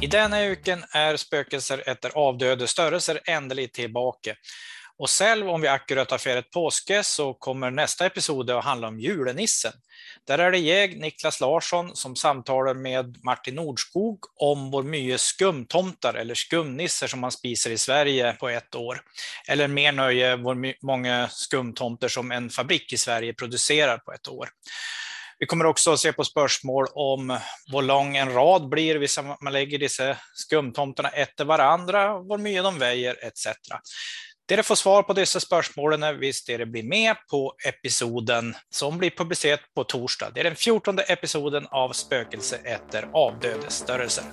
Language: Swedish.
I denna uken är Spökelser etter Avdöde størrelser endelig tillbaka. Och själv om vi akkurat har firat påske så kommer nästa episode att handla om julenissen. Där är det jag, Niklas Larsson, som samtalar med Martin Nordskog om vår mye skumtomtar eller skumnisser som man spiser i Sverige på ett år. Eller mer nöje, vår många skumtomter som en fabrik i Sverige producerar på ett år. Vi kommer också att se på spörsmål om hur lång en rad blir hvis man lägger dessa skumtomterna efter varandra, hur mycket de väger etc. Dere får svar på dessa spørsmålene hvis dere blir med på episoden som blir publisert på torsdag. Det är den 14. episoden av Spøkelse etter avdøde størrelser.